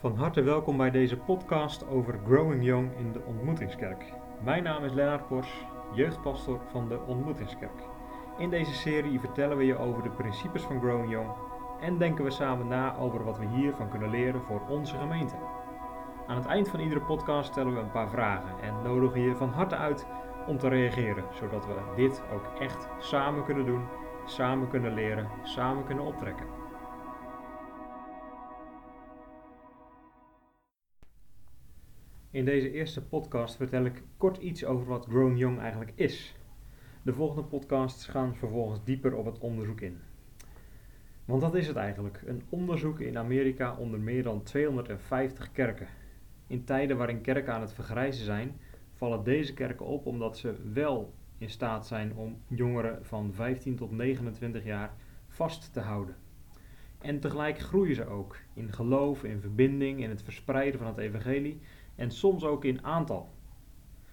Van harte welkom bij deze podcast over Growing Young in de Ontmoetingskerk. Mijn naam is Lennart Pors, jeugdpastor van de Ontmoetingskerk. In deze serie vertellen we je over de principes van Growing Young en denken we samen na over wat we hiervan kunnen leren voor onze gemeente. Aan het eind van iedere podcast stellen we een paar vragen en nodigen je van harte uit om te reageren, zodat we dit ook echt samen kunnen doen, samen kunnen leren, samen kunnen optrekken. In deze eerste podcast vertel ik kort iets over wat Grown Young eigenlijk is. De volgende podcasts gaan vervolgens dieper op het onderzoek in. Want dat is het eigenlijk: een onderzoek in Amerika onder meer dan 250 kerken. In tijden waarin kerken aan het vergrijzen zijn, vallen deze kerken op omdat ze wel in staat zijn om jongeren van 15 tot 29 jaar vast te houden. En tegelijk groeien ze ook in geloof, in verbinding, in het verspreiden van het evangelie en soms ook in aantal.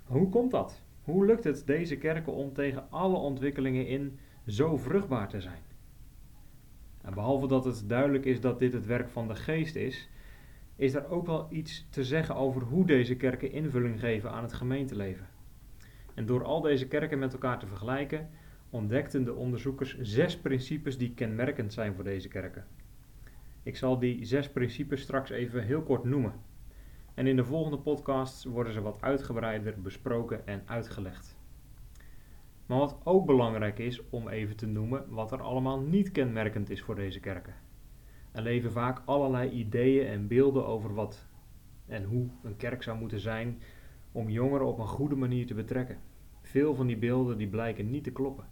Hoe komt dat? Hoe lukt het deze kerken om tegen alle ontwikkelingen in zo vruchtbaar te zijn? En behalve dat het duidelijk is dat dit het werk van de geest is, is er ook wel iets te zeggen over hoe deze kerken invulling geven aan het gemeenteleven. En door al deze kerken met elkaar te vergelijken, ontdekten de onderzoekers zes principes die kenmerkend zijn voor deze kerken. Ik zal die zes principes straks even heel kort noemen. En in de volgende podcasts worden ze wat uitgebreider besproken en uitgelegd. Maar wat ook belangrijk is om even te noemen wat er allemaal niet kenmerkend is voor deze kerken. Er leven vaak allerlei ideeën en beelden over wat en hoe een kerk zou moeten zijn om jongeren op een goede manier te betrekken. Veel van die beelden die blijken niet te kloppen.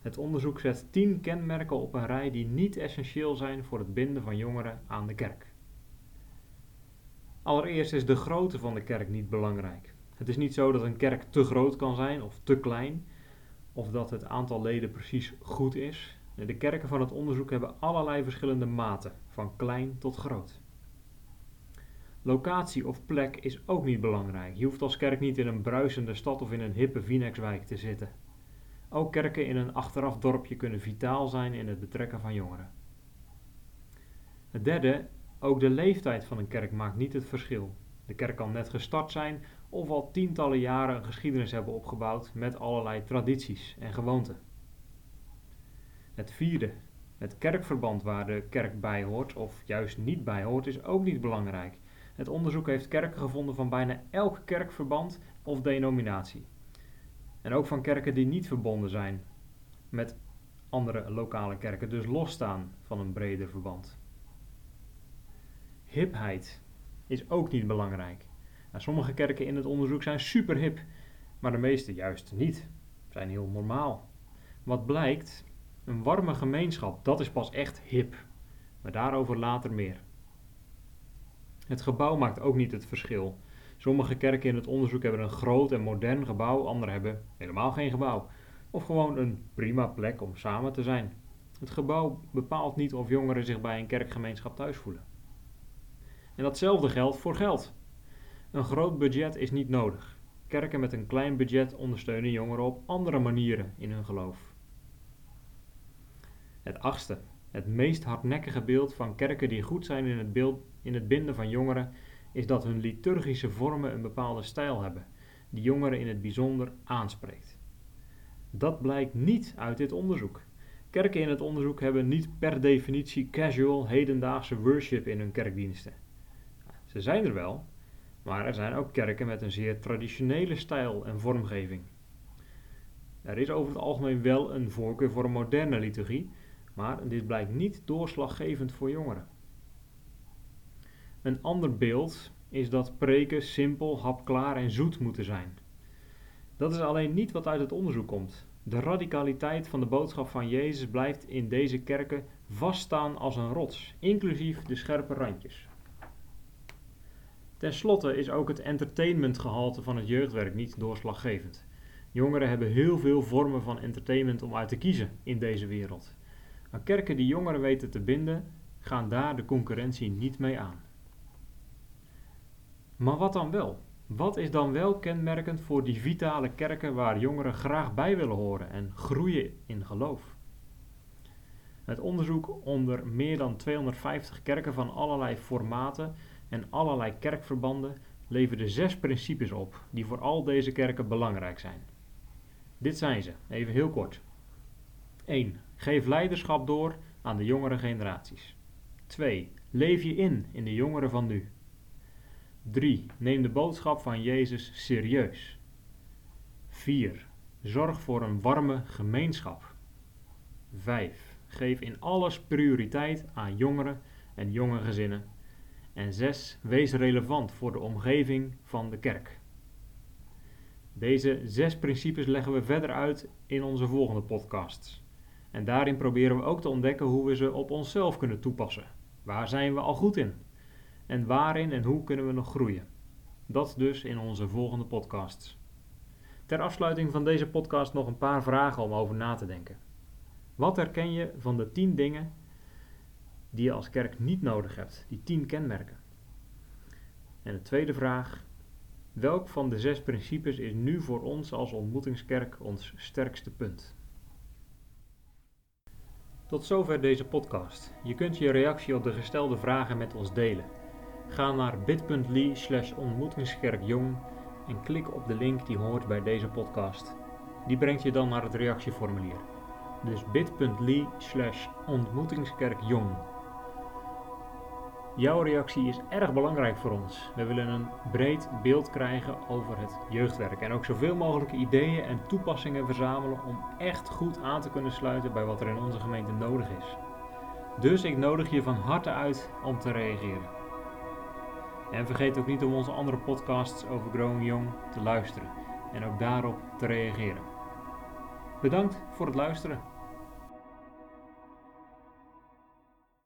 Het onderzoek zet 10 kenmerken op een rij die niet essentieel zijn voor het binden van jongeren aan de kerk. Allereerst is de grootte van de kerk niet belangrijk. Het is niet zo dat een kerk te groot kan zijn of te klein, of dat het aantal leden precies goed is. De kerken van het onderzoek hebben allerlei verschillende maten, van klein tot groot. Locatie of plek is ook niet belangrijk. Je hoeft als kerk niet in een bruisende stad of in een hippe Vinex-wijk te zitten. Ook kerken in een achteraf dorpje kunnen vitaal zijn in het betrekken van jongeren. Het derde ook de leeftijd van een kerk maakt niet het verschil. De kerk kan net gestart zijn of al tientallen jaren een geschiedenis hebben opgebouwd met allerlei tradities en gewoonten. Het vierde, het kerkverband waar de kerk bij hoort of juist niet bij hoort, is ook niet belangrijk. Het onderzoek heeft kerken gevonden van bijna elk kerkverband of denominatie. En ook van kerken die niet verbonden zijn met andere lokale kerken, dus losstaan van een breder verband. Hipheid is ook niet belangrijk. Nou, sommige kerken in het onderzoek zijn super hip, maar de meeste juist niet. Zijn heel normaal. Wat blijkt? Een warme gemeenschap, dat is pas echt hip. Maar daarover later meer. Het gebouw maakt ook niet het verschil. Sommige kerken in het onderzoek hebben een groot en modern gebouw, andere hebben helemaal geen gebouw. Of gewoon een prima plek om samen te zijn. Het gebouw bepaalt niet of jongeren zich bij een kerkgemeenschap thuis voelen. En datzelfde geldt voor geld. Een groot budget is niet nodig. Kerken met een klein budget ondersteunen jongeren op andere manieren in hun geloof. Het achtste, het meest hardnekkige beeld van kerken die goed zijn in het, beeld, in het binden van jongeren, is dat hun liturgische vormen een bepaalde stijl hebben, die jongeren in het bijzonder aanspreekt. Dat blijkt niet uit dit onderzoek. Kerken in het onderzoek hebben niet per definitie casual hedendaagse worship in hun kerkdiensten. Ze zijn er wel, maar er zijn ook kerken met een zeer traditionele stijl en vormgeving. Er is over het algemeen wel een voorkeur voor een moderne liturgie, maar dit blijkt niet doorslaggevend voor jongeren. Een ander beeld is dat preken simpel, hapklaar en zoet moeten zijn. Dat is alleen niet wat uit het onderzoek komt. De radicaliteit van de boodschap van Jezus blijft in deze kerken vaststaan als een rots, inclusief de scherpe randjes. Ten slotte is ook het entertainmentgehalte van het jeugdwerk niet doorslaggevend. Jongeren hebben heel veel vormen van entertainment om uit te kiezen in deze wereld. Maar kerken die jongeren weten te binden, gaan daar de concurrentie niet mee aan. Maar wat dan wel? Wat is dan wel kenmerkend voor die vitale kerken waar jongeren graag bij willen horen en groeien in geloof? Het onderzoek onder meer dan 250 kerken van allerlei formaten en allerlei kerkverbanden leverde zes principes op die voor al deze kerken belangrijk zijn. Dit zijn ze, even heel kort. 1. Geef leiderschap door aan de jongere generaties. 2. Leef je in in de jongeren van nu. 3. Neem de boodschap van Jezus serieus. 4. Zorg voor een warme gemeenschap. 5. Geef in alles prioriteit aan jongeren en jonge gezinnen. En 6. Wees relevant voor de omgeving van de kerk. Deze zes principes leggen we verder uit in onze volgende podcasts. En daarin proberen we ook te ontdekken hoe we ze op onszelf kunnen toepassen. Waar zijn we al goed in? En waarin en hoe kunnen we nog groeien? Dat dus in onze volgende podcasts. Ter afsluiting van deze podcast nog een paar vragen om over na te denken. Wat herken je van de 10 dingen die je als kerk niet nodig hebt? Die 10 kenmerken. En de tweede vraag. Welk van de zes principes is nu voor ons als ontmoetingskerk ons sterkste punt? Tot zover deze podcast. Je kunt je reactie op de gestelde vragen met ons delen. Ga naar bit.ly slash ontmoetingskerkjong en klik op de link die hoort bij deze podcast. Die brengt je dan naar het reactieformulier. Dus bit.ly slash ontmoetingskerkjong. Jouw reactie is erg belangrijk voor ons. We willen een breed beeld krijgen over het jeugdwerk en ook zoveel mogelijk ideeën en toepassingen verzamelen om echt goed aan te kunnen sluiten bij wat er in onze gemeente nodig is. Dus ik nodig je van harte uit om te reageren. En vergeet ook niet om onze andere podcasts over Growing Young te luisteren en ook daarop te reageren. Bedankt voor het luisteren.